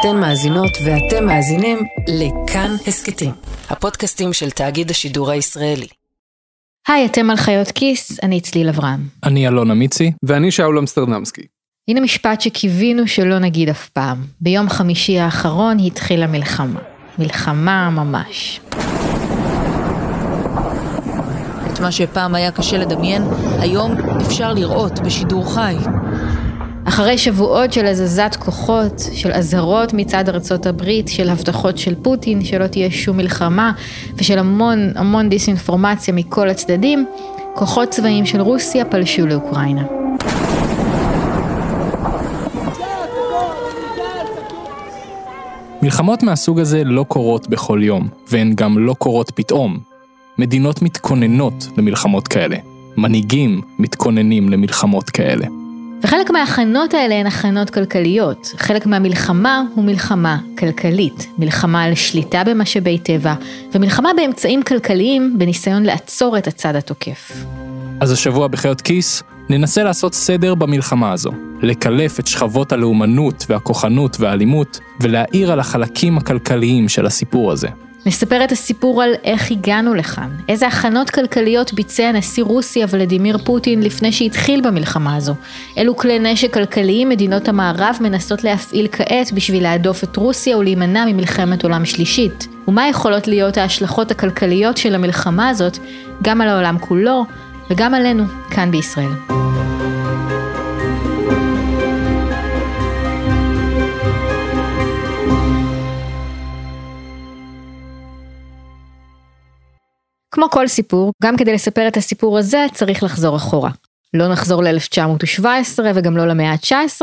אתן מאזינות ואתם מאזינים לכאן הסכתים, הפודקאסטים של תאגיד השידור הישראלי. היי, אתם על חיות כיס, אני צליל אברהם. אני אלון אמיצי. ואני שאול אמסטרדמסקי. הנה משפט שקיווינו שלא נגיד אף פעם. ביום חמישי האחרון התחילה מלחמה. מלחמה ממש. את מה שפעם היה קשה לדמיין, היום אפשר לראות בשידור חי. אחרי שבועות של הזזת כוחות, של אזהרות מצד ארצות הברית, של הבטחות של פוטין שלא תהיה שום מלחמה, ושל המון המון דיסאינפורמציה מכל הצדדים, כוחות צבאיים של רוסיה פלשו לאוקראינה. מלחמות מהסוג הזה לא קורות בכל יום, והן גם לא קורות פתאום. מדינות מתכוננות למלחמות כאלה. מנהיגים מתכוננים למלחמות כאלה. וחלק מההכנות האלה הן הכנות כלכליות. חלק מהמלחמה הוא מלחמה כלכלית. מלחמה על שליטה במשאבי טבע, ומלחמה באמצעים כלכליים בניסיון לעצור את הצד התוקף. אז השבוע בחיות כיס ננסה לעשות סדר במלחמה הזו, לקלף את שכבות הלאומנות והכוחנות והאלימות, ולהעיר על החלקים הכלכליים של הסיפור הזה. נספר את הסיפור על איך הגענו לכאן, איזה הכנות כלכליות ביצע נשיא רוסיה ולדימיר פוטין לפני שהתחיל במלחמה הזו, אילו כלי נשק כלכליים מדינות המערב מנסות להפעיל כעת בשביל להדוף את רוסיה ולהימנע ממלחמת עולם שלישית, ומה יכולות להיות ההשלכות הכלכליות של המלחמה הזאת גם על העולם כולו וגם עלינו כאן בישראל. כמו כל סיפור, גם כדי לספר את הסיפור הזה צריך לחזור אחורה. לא נחזור ל-1917 וגם לא למאה ה-19,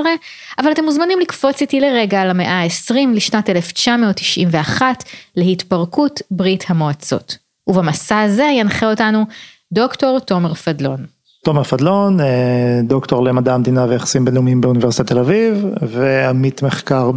אבל אתם מוזמנים לקפוץ איתי לרגע למאה ה-20 לשנת 1991 להתפרקות ברית המועצות. ובמסע הזה ינחה אותנו דוקטור תומר פדלון. תומר פדלון, אה, דוקטור למדע המדינה ויחסים בינלאומיים באוניברסיטת תל אביב ועמית מחקר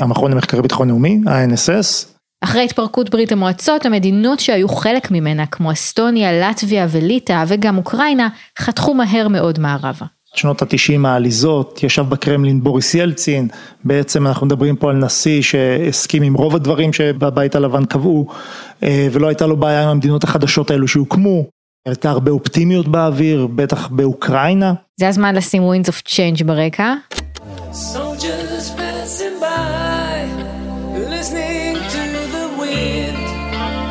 במכון למחקרי ביטחון לאומי, ה-NSS. אחרי התפרקות ברית המועצות, המדינות שהיו חלק ממנה, כמו אסטוניה, לטביה וליטא וגם אוקראינה, חתכו מהר מאוד מערבה. שנות התשעים העליזות, ישב בקרמלין בוריס ילצין, בעצם אנחנו מדברים פה על נשיא שהסכים עם רוב הדברים שבבית הלבן קבעו, אה, ולא הייתה לו בעיה עם המדינות החדשות האלו שהוקמו, הייתה הרבה אופטימיות באוויר, בטח באוקראינה. זה הזמן לשים Winds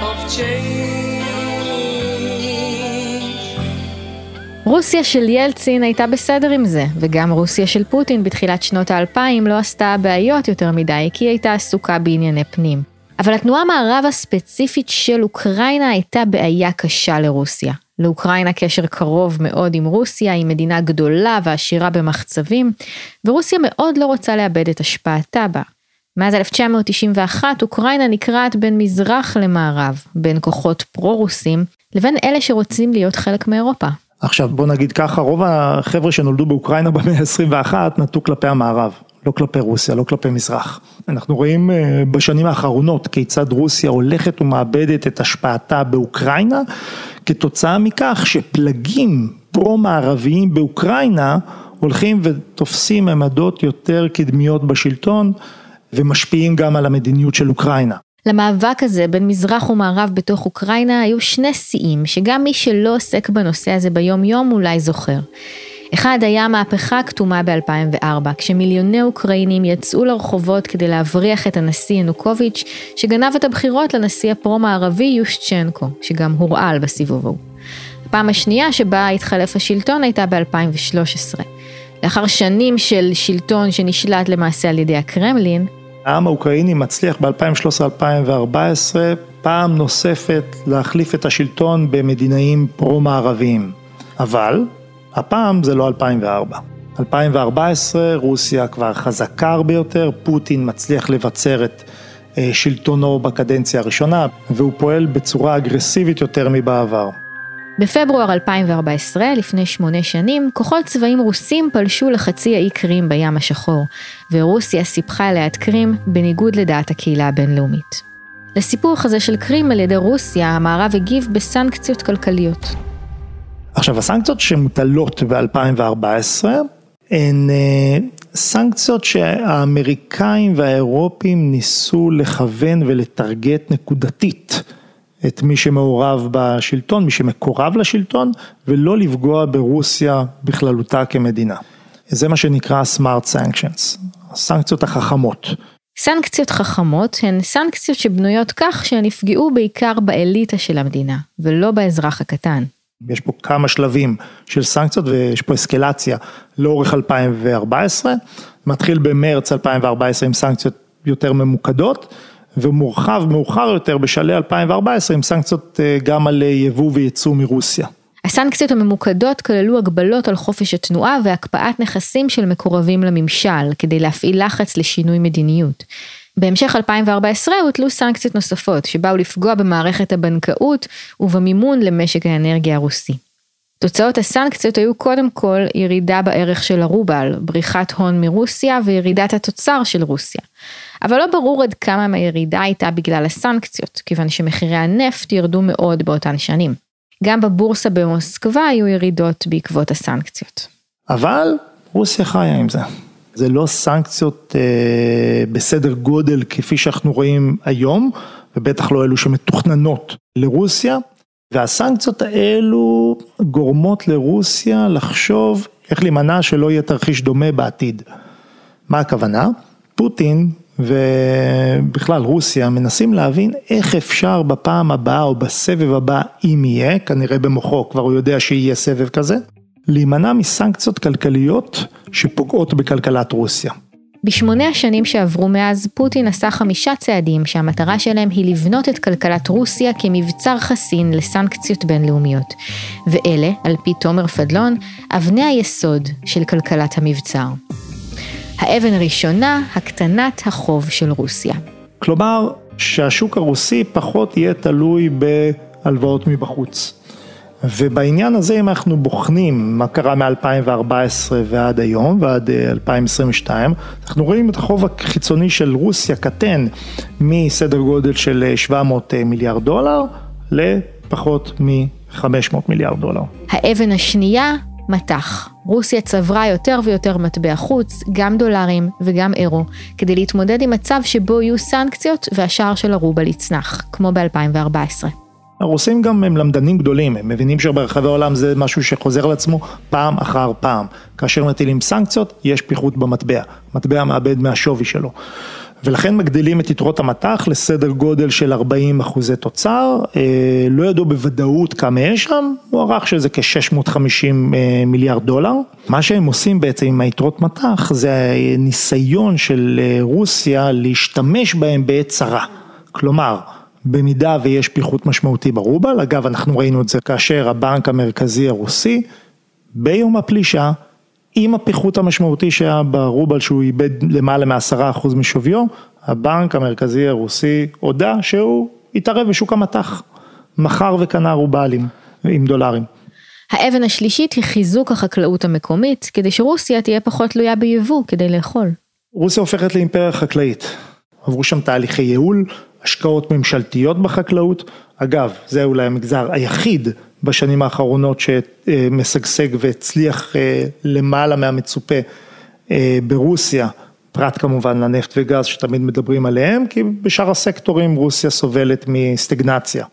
of Change. רוסיה של ילצין הייתה בסדר עם זה, וגם רוסיה של פוטין בתחילת שנות האלפיים לא עשתה בעיות יותר מדי, כי היא הייתה עסוקה בענייני פנים. אבל התנועה מערב הספציפית של אוקראינה הייתה בעיה קשה לרוסיה. לאוקראינה קשר קרוב מאוד עם רוסיה, היא מדינה גדולה ועשירה במחצבים, ורוסיה מאוד לא רוצה לאבד את השפעתה בה. מאז 1991 אוקראינה נקרעת בין מזרח למערב, בין כוחות פרו-רוסים לבין אלה שרוצים להיות חלק מאירופה. עכשיו בוא נגיד ככה, רוב החבר'ה שנולדו באוקראינה במאה ה-21 נטו כלפי המערב, לא כלפי רוסיה, לא כלפי מזרח. אנחנו רואים אה, בשנים האחרונות כיצד רוסיה הולכת ומאבדת את השפעתה באוקראינה, כתוצאה מכך שפלגים פרו-מערביים באוקראינה הולכים ותופסים עמדות יותר קדמיות בשלטון ומשפיעים גם על המדיניות של אוקראינה. למאבק הזה בין מזרח ומערב בתוך אוקראינה היו שני שיאים שגם מי שלא עוסק בנושא הזה ביום יום אולי זוכר. אחד היה המהפכה הכתומה ב-2004, כשמיליוני אוקראינים יצאו לרחובות כדי להבריח את הנשיא ינוקוביץ', שגנב את הבחירות לנשיא הפרו-מערבי יושצ'נקו, שגם הורעל בסיבוב ההוא. הפעם השנייה שבה התחלף השלטון הייתה ב-2013. לאחר שנים של שלטון שנשלט למעשה על ידי הקרמלין, העם האוקראיני מצליח ב-2013-2014 פעם נוספת להחליף את השלטון במדינאים פרו-מערביים. אבל הפעם זה לא 2004. 2014 רוסיה כבר חזקה הרבה יותר, פוטין מצליח לבצר את אה, שלטונו בקדנציה הראשונה והוא פועל בצורה אגרסיבית יותר מבעבר. בפברואר 2014, לפני שמונה שנים, כוחות צבאים רוסים פלשו לחצי האי קרים בים השחור, ורוסיה סיפחה אליה את קרים בניגוד לדעת הקהילה הבינלאומית. לסיפור הזה של קרים על ידי רוסיה, המערב הגיב בסנקציות כלכליות. עכשיו הסנקציות שמוטלות ב-2014 הן אה, סנקציות שהאמריקאים והאירופים ניסו לכוון ולטרגט נקודתית את מי שמעורב בשלטון, מי שמקורב לשלטון, ולא לפגוע ברוסיה בכללותה כמדינה. זה מה שנקרא smart sanctions, הסנקציות החכמות. סנקציות חכמות הן סנקציות שבנויות כך שהן יפגעו בעיקר באליטה של המדינה, ולא באזרח הקטן. יש פה כמה שלבים של סנקציות ויש פה אסקלציה לאורך 2014, מתחיל במרץ 2014 עם סנקציות יותר ממוקדות ומורחב מאוחר יותר בשלהי 2014 עם סנקציות אה, גם על יבוא וייצוא מרוסיה. הסנקציות הממוקדות כללו הגבלות על חופש התנועה והקפאת נכסים של מקורבים לממשל, כדי להפעיל לחץ לשינוי מדיניות. בהמשך 2014 הוטלו סנקציות נוספות, שבאו לפגוע במערכת הבנקאות ובמימון למשק האנרגיה הרוסי. תוצאות הסנקציות היו קודם כל ירידה בערך של הרובל, בריחת הון מרוסיה וירידת התוצר של רוסיה. אבל לא ברור עד כמה מהירידה הייתה בגלל הסנקציות, כיוון שמחירי הנפט ירדו מאוד באותן שנים. גם בבורסה במוסקבה היו ירידות בעקבות הסנקציות. אבל רוסיה חיה עם זה. זה לא סנקציות אה, בסדר גודל כפי שאנחנו רואים היום, ובטח לא אלו שמתוכננות לרוסיה, והסנקציות האלו גורמות לרוסיה לחשוב איך להימנע שלא יהיה תרחיש דומה בעתיד. מה הכוונה? פוטין ובכלל רוסיה מנסים להבין איך אפשר בפעם הבאה או בסבב הבא אם יהיה, כנראה במוחו כבר הוא יודע שיהיה סבב כזה, להימנע מסנקציות כלכליות שפוגעות בכלכלת רוסיה. בשמונה השנים שעברו מאז, פוטין עשה חמישה צעדים שהמטרה שלהם היא לבנות את כלכלת רוסיה כמבצר חסין לסנקציות בינלאומיות. ואלה, על פי תומר פדלון, אבני היסוד של כלכלת המבצר. האבן הראשונה, הקטנת החוב של רוסיה. כלומר, שהשוק הרוסי פחות יהיה תלוי בהלוואות מבחוץ. ובעניין הזה אם אנחנו בוחנים מה קרה מ-2014 ועד היום ועד 2022, אה, אנחנו רואים את החוב החיצוני של רוסיה קטן מסדר גודל של 700 אה, מיליארד דולר לפחות מ-500 מיליארד דולר. האבן השנייה, מטח. רוסיה צברה יותר ויותר מטבע חוץ, גם דולרים וגם אירו, כדי להתמודד עם מצב שבו יהיו סנקציות והשער של הרובל יצנח, כמו ב-2014. הרוסים גם הם למדנים גדולים, הם מבינים שברחבי העולם זה משהו שחוזר על עצמו פעם אחר פעם. כאשר מטילים סנקציות, יש פיחות במטבע, מטבע מאבד מהשווי שלו. ולכן מגדילים את יתרות המטח לסדר גודל של 40 אחוזי תוצר, אה, לא ידעו בוודאות כמה יש שם, הוא ערך שזה כ-650 אה, מיליארד דולר. מה שהם עושים בעצם עם היתרות מטח זה ניסיון של אה, רוסיה להשתמש בהם בעת צרה. כלומר, במידה ויש פיחות משמעותי ברובל, אגב אנחנו ראינו את זה כאשר הבנק המרכזי הרוסי ביום הפלישה עם הפיחות המשמעותי שהיה ברובל שהוא איבד למעלה מעשרה אחוז משוויו, הבנק המרכזי הרוסי הודה שהוא התערב בשוק המטח, מכר וקנה רובלים עם דולרים. האבן השלישית היא חיזוק החקלאות המקומית, כדי שרוסיה תהיה פחות תלויה ביבוא כדי לאכול. רוסיה הופכת לאימפריה חקלאית. עברו שם תהליכי ייעול, השקעות ממשלתיות בחקלאות, אגב, זה אולי המגזר היחיד בשנים האחרונות שמשגשג והצליח אה, למעלה מהמצופה אה, ברוסיה, פרט כמובן לנפט וגז שתמיד מדברים עליהם, כי בשאר הסקטורים רוסיה סובלת מסטגנציה.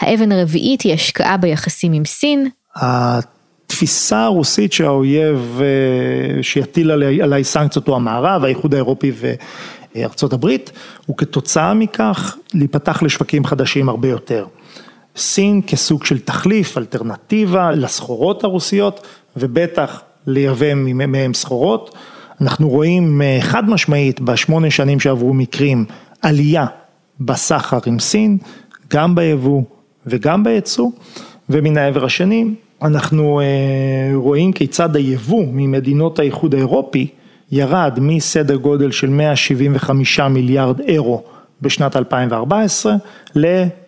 האבן הרביעית היא השקעה ביחסים עם סין. התפיסה הרוסית שהאויב אה, שיטיל עליי, עליי סנקציות הוא המערב, האיחוד האירופי וארצות הברית, וכתוצאה מכך להיפתח לשווקים חדשים הרבה יותר. סין כסוג של תחליף, אלטרנטיבה לסחורות הרוסיות ובטח לייבא מהם סחורות. אנחנו רואים אה, חד משמעית בשמונה שנים שעברו מקרים עלייה בסחר עם סין, גם ביבוא וגם בייצוא, ומן העבר השני אנחנו אה, רואים כיצד היבוא ממדינות האיחוד האירופי ירד מסדר גודל של 175 מיליארד אירו בשנת 2014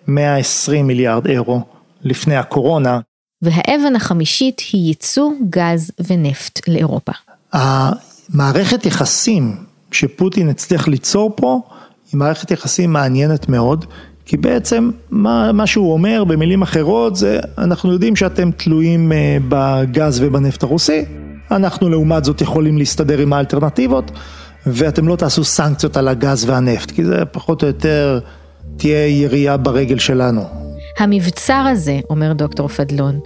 ל-120 מיליארד אירו לפני הקורונה. והאבן החמישית היא ייצוא גז ונפט לאירופה. המערכת יחסים שפוטין הצליח ליצור פה היא מערכת יחסים מעניינת מאוד, כי בעצם מה, מה שהוא אומר במילים אחרות זה אנחנו יודעים שאתם תלויים אה, בגז ובנפט הרוסי, אנחנו לעומת זאת יכולים להסתדר עם האלטרנטיבות, ואתם לא תעשו סנקציות על הגז והנפט, כי זה פחות או יותר תהיה ירייה ברגל שלנו. המבצר הזה, אומר דוקטור פדלון,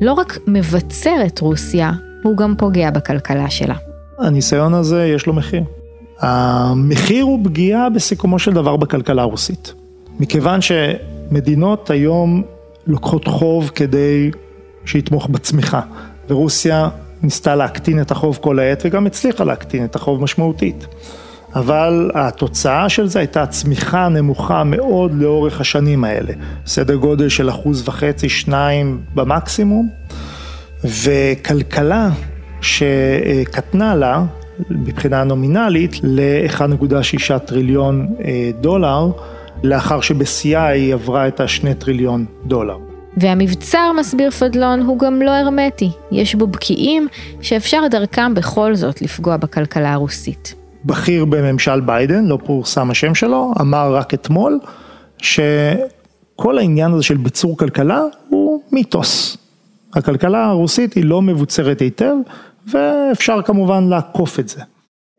לא רק מבצר את רוסיה, הוא גם פוגע בכלכלה שלה. הניסיון הזה יש לו מחיר. המחיר הוא פגיעה בסיכומו של דבר בכלכלה הרוסית. מכיוון שמדינות היום לוקחות חוב כדי שיתמוך בצמיחה, ורוסיה ניסתה להקטין את החוב כל העת וגם הצליחה להקטין את החוב משמעותית. אבל התוצאה של זה הייתה צמיחה נמוכה מאוד לאורך השנים האלה, סדר גודל של אחוז וחצי, שניים במקסימום, וכלכלה שקטנה לה מבחינה נומינלית ל-1.6 טריליון אה, דולר, לאחר שבשיאה היא עברה את השני טריליון דולר. והמבצר, מסביר פדלון, הוא גם לא הרמטי. יש בו בקיעים שאפשר דרכם בכל זאת לפגוע בכלכלה הרוסית. בכיר בממשל ביידן, לא פורסם השם שלו, אמר רק אתמול, שכל העניין הזה של ביצור כלכלה הוא מיתוס. הכלכלה הרוסית היא לא מבוצרת היטב, ואפשר כמובן לעקוף את זה.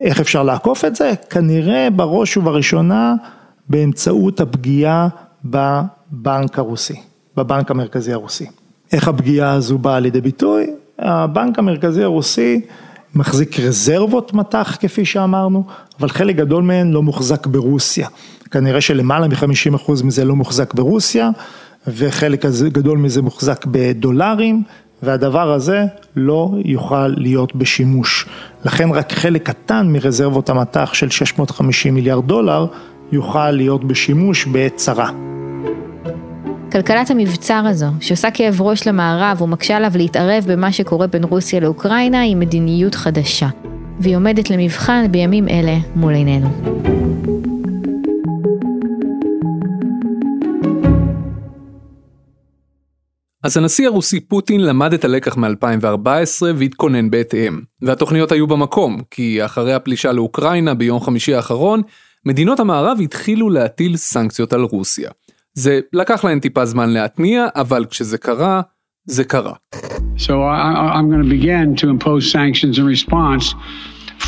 איך אפשר לעקוף את זה? כנראה בראש ובראשונה באמצעות הפגיעה בבנק הרוסי, בבנק המרכזי הרוסי. איך הפגיעה הזו באה לידי ביטוי? הבנק המרכזי הרוסי מחזיק רזרבות מטח כפי שאמרנו, אבל חלק גדול מהן לא מוחזק ברוסיה. כנראה שלמעלה מ-50% מזה לא מוחזק ברוסיה, וחלק גדול מזה מוחזק בדולרים, והדבר הזה לא יוכל להיות בשימוש. לכן רק חלק קטן מרזרבות המטח של 650 מיליארד דולר יוכל להיות בשימוש בעת צרה. כלכלת המבצר הזו, שעושה כאב ראש למערב ומקשה עליו להתערב במה שקורה בין רוסיה לאוקראינה, היא מדיניות חדשה, והיא עומדת למבחן בימים אלה מול עינינו. אז הנשיא הרוסי פוטין למד את הלקח מ-2014 והתכונן בהתאם. והתוכניות היו במקום, כי אחרי הפלישה לאוקראינה ביום חמישי האחרון, מדינות המערב התחילו להטיל סנקציות על רוסיה. זה לקח להן טיפה זמן להתניע, אבל כשזה קרה, זה קרה. So I'm going to begin to impose sanctions in response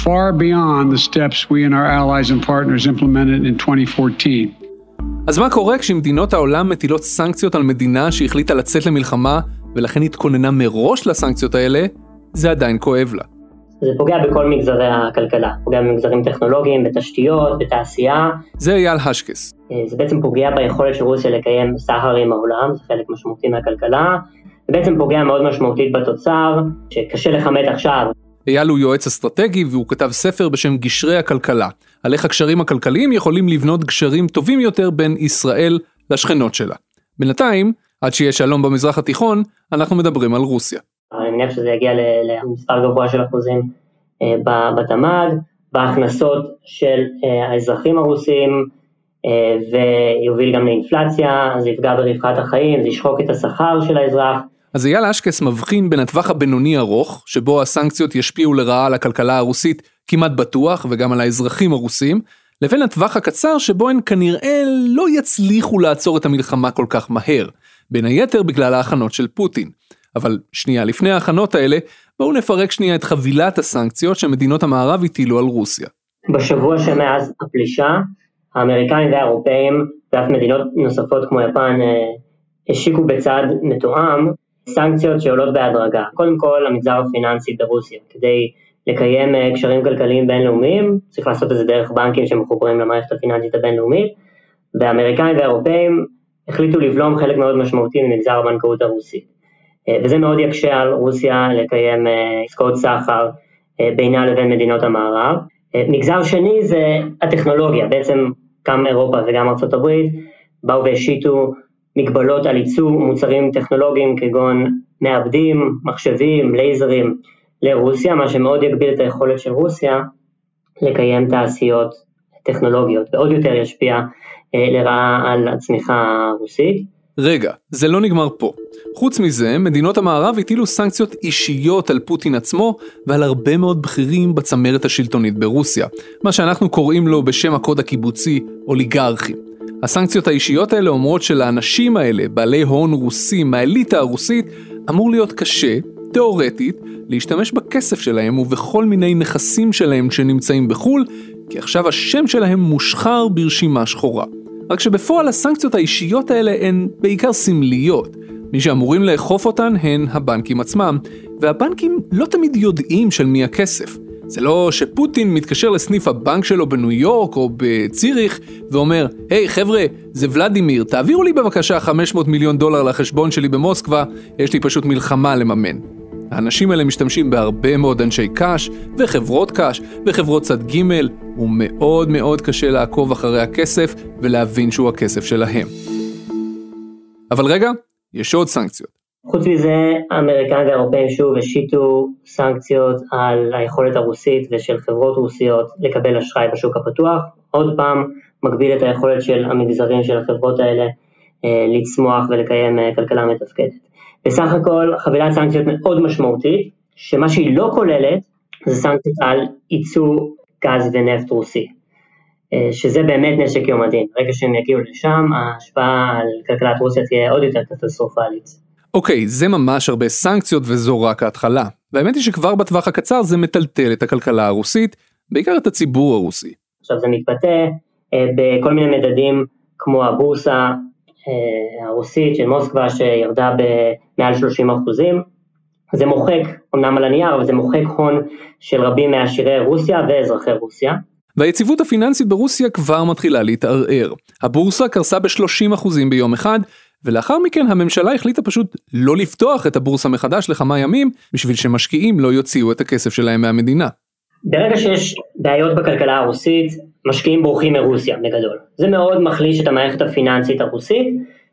far beyond the steps we and our allies and partners implemented in 2014. אז מה קורה כשמדינות העולם מטילות סנקציות על מדינה שהחליטה לצאת למלחמה ולכן התכוננה מראש לסנקציות האלה? זה עדיין כואב לה. זה פוגע בכל מגזרי הכלכלה, פוגע במגזרים טכנולוגיים, בתשתיות, בתעשייה. זה אייל השקס. אה, זה בעצם פוגע ביכולת של רוסיה לקיים סחר עם העולם, זה חלק משמעותי מהכלכלה. זה בעצם פוגע מאוד משמעותית בתוצר, שקשה לכמת עכשיו. אייל הוא יועץ אסטרטגי והוא כתב ספר בשם גשרי הכלכלה, על איך הקשרים הכלכליים יכולים לבנות גשרים טובים יותר בין ישראל לשכנות שלה. בינתיים, עד שיהיה שלום במזרח התיכון, אנחנו מדברים על רוסיה. מניח שזה יגיע למספר גבוה של אחוזים אה, בתמ"ג, בהכנסות של אה, האזרחים הרוסים, אה, ויוביל גם לאינפלציה, זה יפגע ברווחת החיים, זה ישחוק את השכר של האזרח. אז אייל אשקס מבחין בין הטווח הבינוני ארוך, שבו הסנקציות ישפיעו לרעה על הכלכלה הרוסית כמעט בטוח, וגם על האזרחים הרוסים, לבין הטווח הקצר שבו הן כנראה לא יצליחו לעצור את המלחמה כל כך מהר, בין היתר בגלל ההכנות של פוטין. אבל שנייה לפני ההכנות האלה, בואו נפרק שנייה את חבילת הסנקציות שמדינות המערב הטילו על רוסיה. בשבוע שמאז הפלישה, האמריקאים והאירופאים ואף מדינות נוספות כמו יפן אה, השיקו בצעד מתואם סנקציות שעולות בהדרגה. קודם כל המגזר הפיננסי ברוסיה, כדי לקיים אה, קשרים כלכליים בינלאומיים, צריך לעשות את זה דרך בנקים שמחוברים למערכת הפיננסית הבינלאומית, והאמריקאים והאירופאים החליטו לבלום חלק מאוד משמעותי ממגזר הבנקאות הרוסית. אה, וזה מאוד יקשה על רוסיה לקיים אה, עסקאות סחר בינה לבין מדינות המערב. מגזר שני זה הטכנולוגיה, בעצם גם אירופה וגם ארה"ב באו והשיתו מגבלות על ייצוא מוצרים טכנולוגיים כגון מעבדים, מחשבים, לייזרים לרוסיה, מה שמאוד יגביל את היכולת של רוסיה לקיים תעשיות טכנולוגיות ועוד יותר ישפיע אה, לרעה על הצמיחה הרוסית. רגע, זה לא נגמר פה. חוץ מזה, מדינות המערב הטילו סנקציות אישיות על פוטין עצמו ועל הרבה מאוד בכירים בצמרת השלטונית ברוסיה, מה שאנחנו קוראים לו בשם הקוד הקיבוצי אוליגרכים. הסנקציות האישיות האלה אומרות שלאנשים האלה, בעלי הון רוסים מהאליטה הרוסית, אמור להיות קשה, תאורטית, להשתמש בכסף שלהם ובכל מיני נכסים שלהם שנמצאים בחו"ל, כי עכשיו השם שלהם מושחר ברשימה שחורה. רק שבפועל הסנקציות האישיות האלה הן בעיקר סמליות. מי שאמורים לאכוף אותן הן הבנקים עצמם, והבנקים לא תמיד יודעים של מי הכסף. זה לא שפוטין מתקשר לסניף הבנק שלו בניו יורק או בציריך ואומר, היי hey, חבר'ה, זה ולדימיר, תעבירו לי בבקשה 500 מיליון דולר לחשבון שלי במוסקבה, יש לי פשוט מלחמה לממן. האנשים האלה משתמשים בהרבה מאוד אנשי קש, וחברות קש, וחברות צד ג', ומאוד מאוד קשה לעקוב אחרי הכסף ולהבין שהוא הכסף שלהם. אבל רגע, יש עוד סנקציות. חוץ מזה, האמריקאים והאירופאים שוב השיתו סנקציות על היכולת הרוסית ושל חברות רוסיות לקבל אשראי בשוק הפתוח. עוד פעם, מגביל את היכולת של המגזרים של החברות האלה אה, לצמוח ולקיים אה, כלכלה מתפקדת. בסך הכל, חבילת סנקציות מאוד משמעותית, שמה שהיא לא כוללת זה סנקציות על ייצוא גז ונפט רוסי. אה, שזה באמת נשק יום הדין. ברגע שהם יגיעו לשם, ההשפעה על כלכלת רוסיה תהיה עוד יותר קטסטרופלית. אוקיי, זה ממש הרבה סנקציות וזו רק ההתחלה. והאמת היא שכבר בטווח הקצר זה מטלטל את הכלכלה הרוסית, בעיקר את הציבור הרוסי. עכשיו זה מתבטא אה, בכל מיני מדדים כמו הבורסה אה, הרוסית של מוסקבה שירדה במעל 30 אחוזים. זה מוחק, אמנם על הנייר, אבל זה מוחק הון של רבים מעשירי רוסיה ואזרחי רוסיה. והיציבות הפיננסית ברוסיה כבר מתחילה להתערער. הבורסה קרסה ב-30% ביום אחד, ולאחר מכן הממשלה החליטה פשוט לא לפתוח את הבורסה מחדש לכמה ימים, בשביל שמשקיעים לא יוציאו את הכסף שלהם מהמדינה. ברגע שיש בעיות בכלכלה הרוסית, משקיעים בורחים מרוסיה בגדול. זה מאוד מחליש את המערכת הפיננסית הרוסית,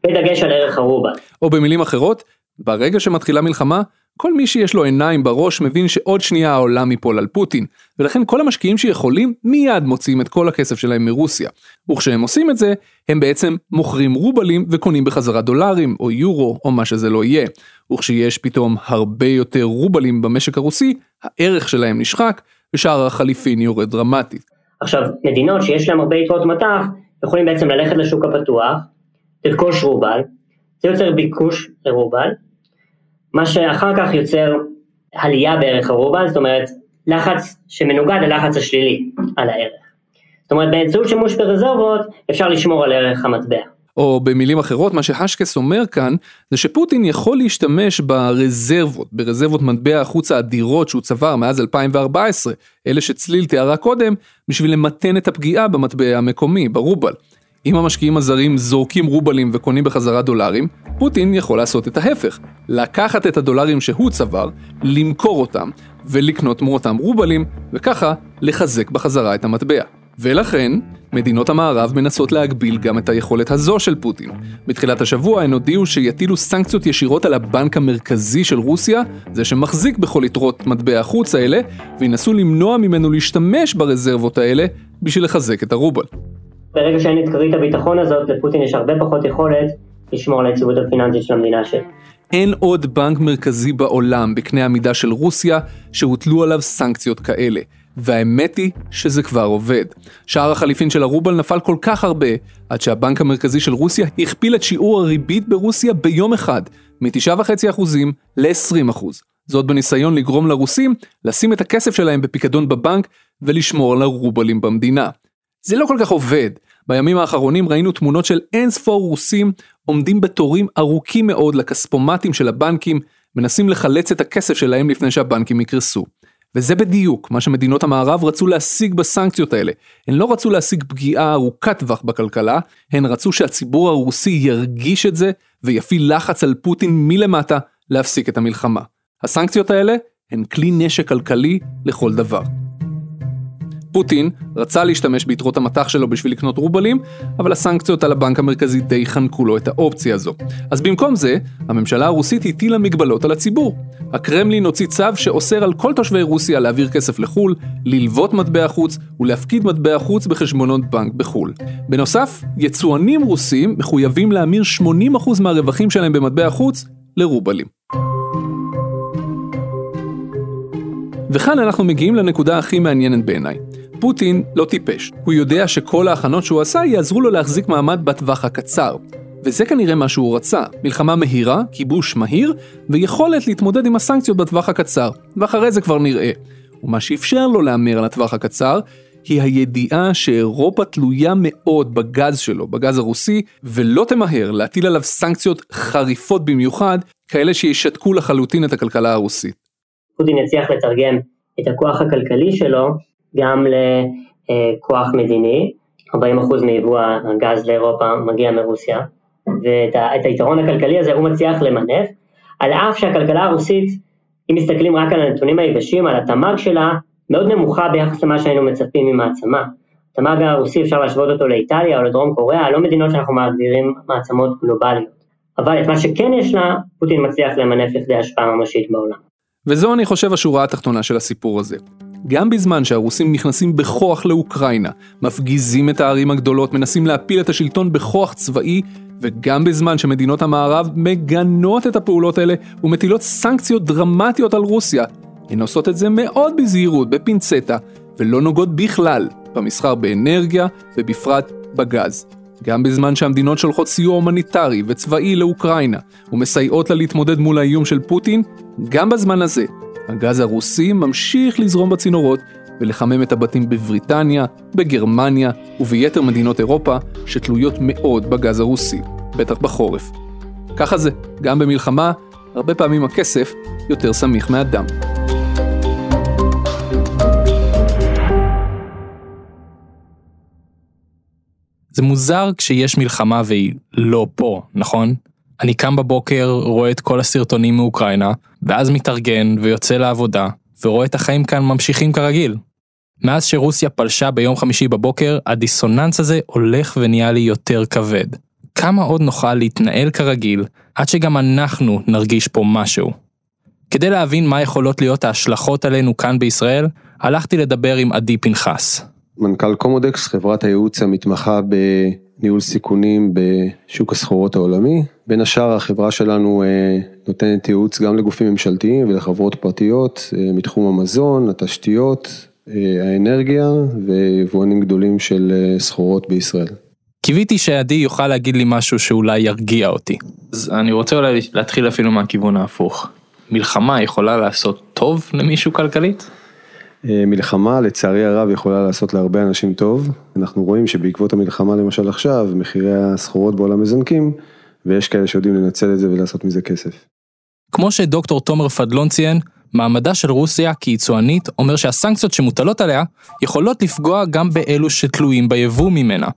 בדגש על ערך הרובל. או במילים אחרות, ברגע שמתחילה מלחמה, כל מי שיש לו עיניים בראש מבין שעוד שנייה העולם ייפול על פוטין, ולכן כל המשקיעים שיכולים מיד מוציאים את כל הכסף שלהם מרוסיה. וכשהם עושים את זה, הם בעצם מוכרים רובלים וקונים בחזרה דולרים, או יורו, או מה שזה לא יהיה. וכשיש פתאום הרבה יותר רובלים במשק הרוסי, הערך שלהם נשחק, ושער החליפין יורד דרמטית. עכשיו, מדינות שיש להם הרבה יתרות מטח, יכולים בעצם ללכת לשוק הפתוח, לרכוש רובל, זה יוצר ביקוש לרובל, מה שאחר כך יוצר עלייה בערך הרובל, זאת אומרת לחץ שמנוגד ללחץ השלילי על הערך. זאת אומרת באמצעות שימוש ברזרבות אפשר לשמור על ערך המטבע. או במילים אחרות, מה שהשקס אומר כאן, זה שפוטין יכול להשתמש ברזרבות, ברזרבות מטבע החוץ האדירות שהוא צבר מאז 2014, אלה שצליל תיארה קודם, בשביל למתן את הפגיעה במטבע המקומי, ברובל. אם המשקיעים הזרים זורקים רובלים וקונים בחזרה דולרים, פוטין יכול לעשות את ההפך, לקחת את הדולרים שהוא צבר, למכור אותם, ולקנות תמורתם רובלים, וככה לחזק בחזרה את המטבע. ולכן, מדינות המערב מנסות להגביל גם את היכולת הזו של פוטין. בתחילת השבוע הן הודיעו שיטילו סנקציות ישירות על הבנק המרכזי של רוסיה, זה שמחזיק בכל יתרות מטבע החוץ האלה, וינסו למנוע ממנו להשתמש ברזרבות האלה בשביל לחזק את הרובל. ברגע שאין את כרית הביטחון הזאת, לפוטין יש הרבה פחות יכולת לשמור על היציבות הפיננסית של המדינה שלו. אין עוד בנק מרכזי בעולם בקנה המידה של רוסיה שהוטלו עליו סנקציות כאלה. והאמת היא שזה כבר עובד. שער החליפין של הרובל נפל כל כך הרבה, עד שהבנק המרכזי של רוסיה הכפיל את שיעור הריבית ברוסיה ביום אחד, מ-9.5% ל-20%. זאת בניסיון לגרום לרוסים לשים את הכסף שלהם בפיקדון בבנק ולשמור על הרובלים במדינה. זה לא כל כך עובד. בימים האחרונים ראינו תמונות של אין ספור רוסים עומדים בתורים ארוכים מאוד לכספומטים של הבנקים, מנסים לחלץ את הכסף שלהם לפני שהבנקים יקרסו. וזה בדיוק מה שמדינות המערב רצו להשיג בסנקציות האלה. הן לא רצו להשיג פגיעה ארוכת טווח בכלכלה, הן רצו שהציבור הרוסי ירגיש את זה ויפעיל לחץ על פוטין מלמטה להפסיק את המלחמה. הסנקציות האלה הן כלי נשק כלכלי לכל דבר. פוטין רצה להשתמש ביתרות המטח שלו בשביל לקנות רובלים, אבל הסנקציות על הבנק המרכזי די חנקו לו את האופציה הזו. אז במקום זה, הממשלה הרוסית הטילה מגבלות על הציבור. הקרמלין הוציא צו שאוסר על כל תושבי רוסיה להעביר כסף לחו"ל, ללוות מטבע חוץ ולהפקיד מטבע חוץ בחשבונות בנק בחו"ל. בנוסף, יצואנים רוסים מחויבים להמיר 80% מהרווחים שלהם במטבע חוץ לרובלים. וכאן אנחנו מגיעים לנקודה הכי מעניינת בעיניי. פוטין לא טיפש, הוא יודע שכל ההכנות שהוא עשה יעזרו לו להחזיק מעמד בטווח הקצר. וזה כנראה מה שהוא רצה, מלחמה מהירה, כיבוש מהיר, ויכולת להתמודד עם הסנקציות בטווח הקצר, ואחרי זה כבר נראה. ומה שאפשר לו להמר על הטווח הקצר, היא הידיעה שאירופה תלויה מאוד בגז שלו, בגז הרוסי, ולא תמהר להטיל עליו סנקציות חריפות במיוחד, כאלה שישתקו לחלוטין את הכלכלה הרוסית. פוטין יצליח לתרגם את הכוח הכלכלי שלו גם לכוח מדיני, 40% מיבוא הגז לאירופה מגיע מרוסיה, ואת היתרון הכלכלי הזה הוא מצליח למנף, על אף שהכלכלה הרוסית, אם מסתכלים רק על הנתונים היבשים, על התמ"ג שלה, מאוד נמוכה ביחס למה שהיינו מצפים ממעצמה. התמ"ג הרוסי אפשר להשוות אותו לאיטליה או לדרום קוריאה, לא מדינות שאנחנו מעבירים מעצמות גלובליות. אבל את מה שכן יש לה, פוטין מצליח למנף לכדי השפעה ממשית בעולם. וזו אני חושב השורה התחתונה של הסיפור הזה. גם בזמן שהרוסים נכנסים בכוח לאוקראינה, מפגיזים את הערים הגדולות, מנסים להפיל את השלטון בכוח צבאי, וגם בזמן שמדינות המערב מגנות את הפעולות האלה ומטילות סנקציות דרמטיות על רוסיה, הן עושות את זה מאוד בזהירות, בפינצטה, ולא נוגעות בכלל במסחר באנרגיה ובפרט בגז. גם בזמן שהמדינות שולחות סיוע הומניטרי וצבאי לאוקראינה ומסייעות לה להתמודד מול האיום של פוטין, גם בזמן הזה הגז הרוסי ממשיך לזרום בצינורות ולחמם את הבתים בבריטניה, בגרמניה וביתר מדינות אירופה שתלויות מאוד בגז הרוסי, בטח בחורף. ככה זה, גם במלחמה, הרבה פעמים הכסף יותר סמיך מהדם. זה מוזר כשיש מלחמה והיא לא פה, נכון? אני קם בבוקר, רואה את כל הסרטונים מאוקראינה, ואז מתארגן ויוצא לעבודה, ורואה את החיים כאן ממשיכים כרגיל. מאז שרוסיה פלשה ביום חמישי בבוקר, הדיסוננס הזה הולך ונהיה לי יותר כבד. כמה עוד נוכל להתנהל כרגיל, עד שגם אנחנו נרגיש פה משהו. כדי להבין מה יכולות להיות ההשלכות עלינו כאן בישראל, הלכתי לדבר עם עדי פנחס. מנכ"ל קומודקס, חברת הייעוץ המתמחה בניהול סיכונים בשוק הסחורות העולמי. בין השאר החברה שלנו אה, נותנת ייעוץ גם לגופים ממשלתיים ולחברות פרטיות אה, מתחום המזון, התשתיות, אה, האנרגיה ויבואנים גדולים של סחורות בישראל. קיוויתי שעדי יוכל להגיד לי משהו שאולי ירגיע אותי. אז אני רוצה אולי להתחיל אפילו מהכיוון ההפוך. מלחמה יכולה לעשות טוב למישהו כלכלית? אה, מלחמה לצערי הרב יכולה לעשות להרבה אנשים טוב, אנחנו רואים שבעקבות המלחמה למשל עכשיו מחירי הסחורות בעולם מזנקים ויש כאלה שיודעים לנצל את זה ולעשות מזה כסף. כמו שדוקטור תומר פדלון ציין, מעמדה של רוסיה כיצואנית אומר שהסנקציות שמוטלות עליה יכולות לפגוע גם באלו שתלויים ביבוא ממנה.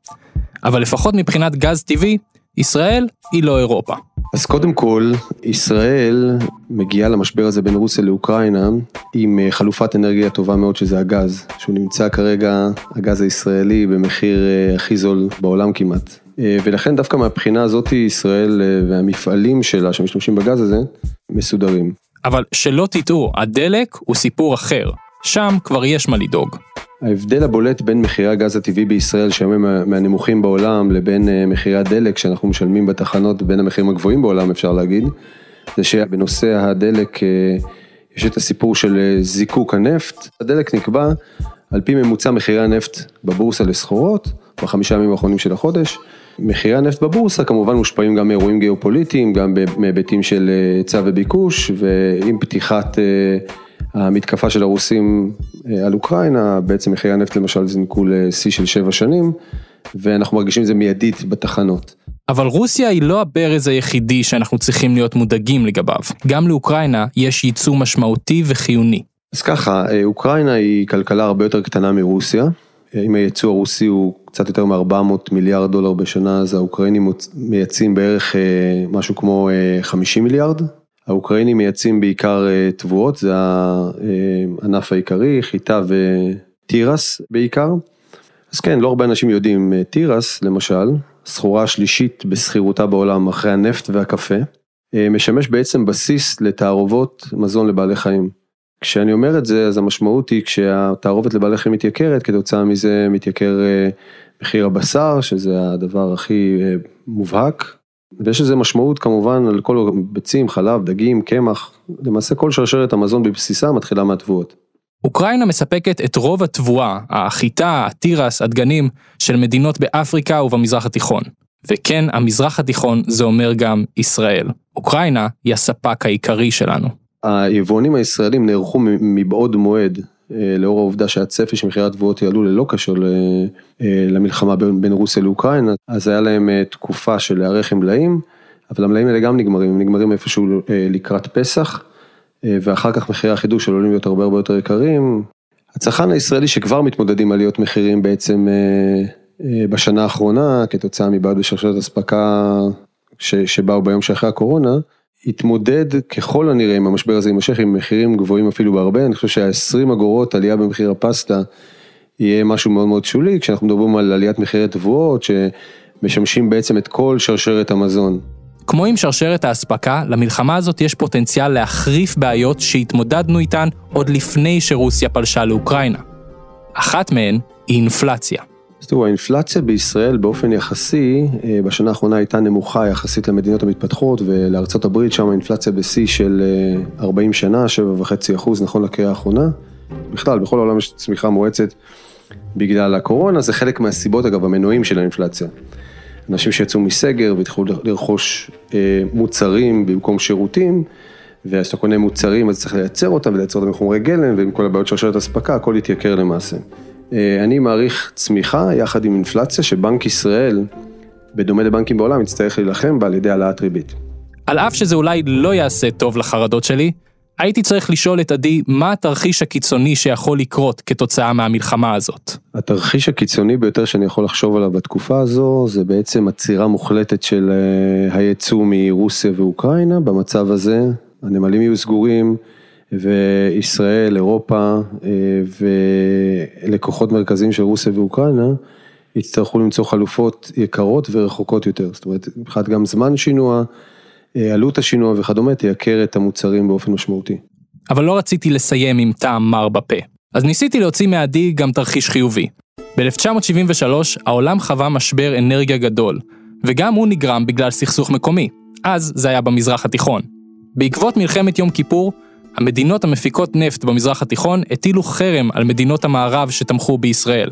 אבל לפחות מבחינת גז טבעי, ישראל היא לא אירופה. אז קודם כל, ישראל מגיעה למשבר הזה בין רוסיה לאוקראינה עם אה, חלופת אנרגיה טובה מאוד שזה הגז, שהוא נמצא כרגע, הגז הישראלי, במחיר אה, הכי זול בעולם כמעט. אה, ולכן דווקא מהבחינה הזאת ישראל והמפעלים שלה שמשתמשים בגז הזה, מסודרים. אבל שלא תטעו, הדלק הוא סיפור אחר, שם כבר יש מה לדאוג. ההבדל הבולט בין מחירי הגז הטבעי בישראל שהיום הם מהנמוכים בעולם לבין אה, מחירי הדלק שאנחנו משלמים בתחנות בין המחירים הגבוהים בעולם אפשר להגיד, זה שבנושא הדלק אה, יש את הסיפור של אה, זיקוק הנפט, הדלק נקבע על פי ממוצע מחירי הנפט בבורסה לסחורות בחמישה ימים האחרונים של החודש. מחירי הנפט בבורסה כמובן מושפעים גם מאירועים גיאופוליטיים, גם מהיבטים של היצע וביקוש ועם פתיחת המתקפה של הרוסים אה, על אוקראינה, בעצם מחירי הנפט למשל זינקו לשיא של שבע שנים, ואנחנו מרגישים את זה מיידית בתחנות. אבל רוסיה היא לא הברז היחידי שאנחנו צריכים להיות מודאגים לגביו. גם לאוקראינה יש ייצוא משמעותי וחיוני. אז ככה, אה, אוקראינה היא כלכלה הרבה יותר קטנה מרוסיה. אה, אם הייצוא הרוסי הוא קצת יותר מ-400 מיליארד דולר בשנה, אז האוקראינים מייצאים בערך משהו כמו 50 מיליארד האוקראינים מייצאים בעיקר אה, תבואות, זה הענף העיקרי, חיטה ותירס בעיקר. אז כן, לא הרבה אנשים יודעים, אה, תירס למשל, סחורה השלישית בסחירותה בעולם אחרי הנפט והקפה, אה, משמש בעצם בסיס לתערובות מזון לבעלי חיים. כשאני אומר את זה, אז המשמעות היא כשהתערובת לבעלי חיים מתייקרת, כתוצאה מזה מתייקר מחיר הבשר, שזה הדבר הכי מובהק, ויש לזה משמעות כמובן על כל ביצים, חלב, דגים, קמח, למעשה כל שרשרת המזון בבסיסה מתחילה מהתבואות. אוקראינה מספקת את רוב התבואה, החיטה, התירס, הדגנים, של מדינות באפריקה ובמזרח התיכון. וכן, המזרח התיכון זה אומר גם ישראל. אוקראינה היא הספק העיקרי שלנו. היבואנים הישראלים נערכו מבעוד מועד לאור העובדה שהצפי שמחירי התבואות יעלו ללא קשר אה, למלחמה בין, בין רוסיה לאוקראינה, אז היה להם אה, תקופה של להיערך עם מלאים, אבל המלאים האלה גם נגמרים, הם נגמרים איפשהו לקראת פסח, ואחר כך מחירי החידוש עלולים להיות הרבה הרבה יותר יקרים. הצרכן הישראלי שכבר מתמודד עם עליות מחירים בעצם בשנה האחרונה, כתוצאה מבעיות בשרשרת אספקה שבאו ביום שאחרי הקורונה, התמודד ככל הנראה עם המשבר הזה יימשך עם מחירים גבוהים אפילו בהרבה, אני חושב שה-20 אגורות עלייה במחיר הפסטה יהיה משהו מאוד מאוד שולי, כשאנחנו מדברים על עליית מחירי תבואות שמשמשים בעצם את כל שרשרת המזון. כמו עם שרשרת האספקה, למלחמה הזאת יש פוטנציאל להחריף בעיות שהתמודדנו איתן עוד לפני שרוסיה פלשה לאוקראינה. אחת מהן היא אינפלציה. אז תראו, האינפלציה בישראל באופן יחסי, אה, בשנה האחרונה הייתה נמוכה יחסית למדינות המתפתחות ולארצות הברית, שם האינפלציה בשיא של 40 אה, שנה, 7.5 אחוז נכון לקריאה האחרונה. בכלל, בכל העולם יש צמיחה מואצת בגלל הקורונה, זה חלק מהסיבות אגב, המנועים של האינפלציה. אנשים שיצאו מסגר והתחילו לרכוש אה, מוצרים במקום שירותים, ואז אתה קונה מוצרים אז צריך לייצר אותם ולייצר אותם בחומרי גלם ועם כל הבעיות של שרשרת אספקה, הכל יתייקר למעשה. אה, אני מעריך צמיחה יחד עם אינפלציה שבנק ישראל, בדומה לבנקים בעולם, יצטרך להילחם בה על ידי העלאת ריבית. על אף שזה אולי לא יעשה טוב לחרדות שלי, הייתי צריך לשאול את עדי מה התרחיש הקיצוני שיכול לקרות כתוצאה מהמלחמה הזאת. התרחיש הקיצוני ביותר שאני יכול לחשוב עליו בתקופה הזו זה בעצם עצירה מוחלטת של אה, הייצוא מרוסיה ואוקראינה. במצב הזה הנמלים יהיו סגורים, וישראל, אירופה אה, ולקוחות מרכזיים של רוסיה ואוקראינה יצטרכו למצוא חלופות יקרות ורחוקות יותר, זאת אומרת מבחינת גם זמן שינוע, אה, עלות השינוע וכדומה תייקר את המוצרים באופן משמעותי. אבל לא רציתי לסיים עם טעם מר בפה, אז ניסיתי להוציא מעדי גם תרחיש חיובי. ב-1973 העולם חווה משבר אנרגיה גדול, וגם הוא נגרם בגלל סכסוך מקומי, אז זה היה במזרח התיכון. בעקבות מלחמת יום כיפור, המדינות המפיקות נפט במזרח התיכון הטילו חרם על מדינות המערב שתמכו בישראל.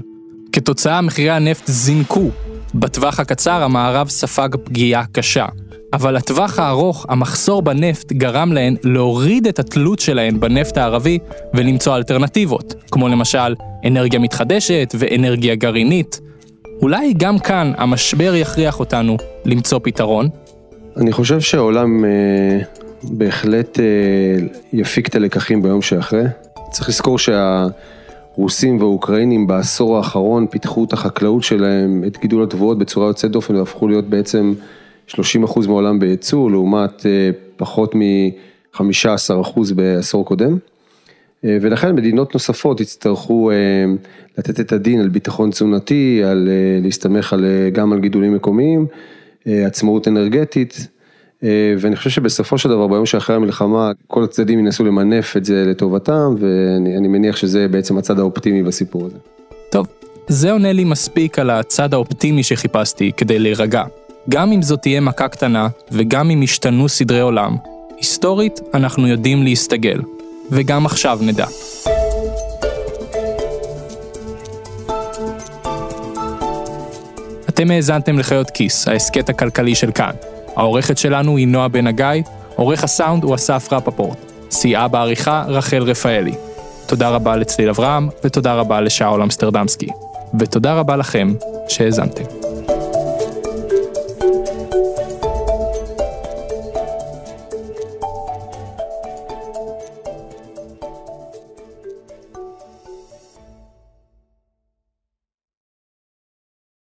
כתוצאה מחירי הנפט זינקו. בטווח הקצר המערב ספג פגיעה קשה. אבל לטווח הארוך המחסור בנפט גרם להן להוריד את התלות שלהן בנפט הערבי ולמצוא אלטרנטיבות, כמו למשל אנרגיה מתחדשת ואנרגיה גרעינית. אולי גם כאן המשבר יכריח אותנו למצוא פתרון? אני חושב שהעולם אה, בהחלט אה, יפיק את הלקחים ביום שאחרי. צריך לזכור שהרוסים והאוקראינים בעשור האחרון פיתחו את החקלאות שלהם, את גידול התבואות בצורה יוצאת דופן והפכו להיות בעצם 30% מהעולם בייצוא, לעומת אה, פחות מ-15% בעשור קודם. אה, ולכן מדינות נוספות יצטרכו לתת את הדין על ביטחון תזונתי, על להסתמך על, גם על גידולים מקומיים, עצמאות אנרגטית. אה, ואני חושב שבסופו של דבר ביום שאחרי המלחמה כל הצדדים ינסו למנף את זה לטובתם ואני מניח שזה בעצם הצד האופטימי בסיפור הזה. טוב, זה עונה לי מספיק על הצד האופטימי שחיפשתי כדי להירגע. גם אם זאת תהיה מכה קטנה וגם אם ישתנו סדרי עולם, היסטורית אנחנו יודעים להסתגל, וגם עכשיו נדע. אתם האזנתם לחיות כיס, ההסכת הכלכלי של כאן. העורכת שלנו היא נועה בן הגיא, עורך הסאונד הוא אסף רפפורט. סייעה בעריכה רחל רפאלי. תודה רבה לצליל אברהם, ותודה רבה לשאול אמסטרדמסקי. ותודה רבה לכם שהאזנתם.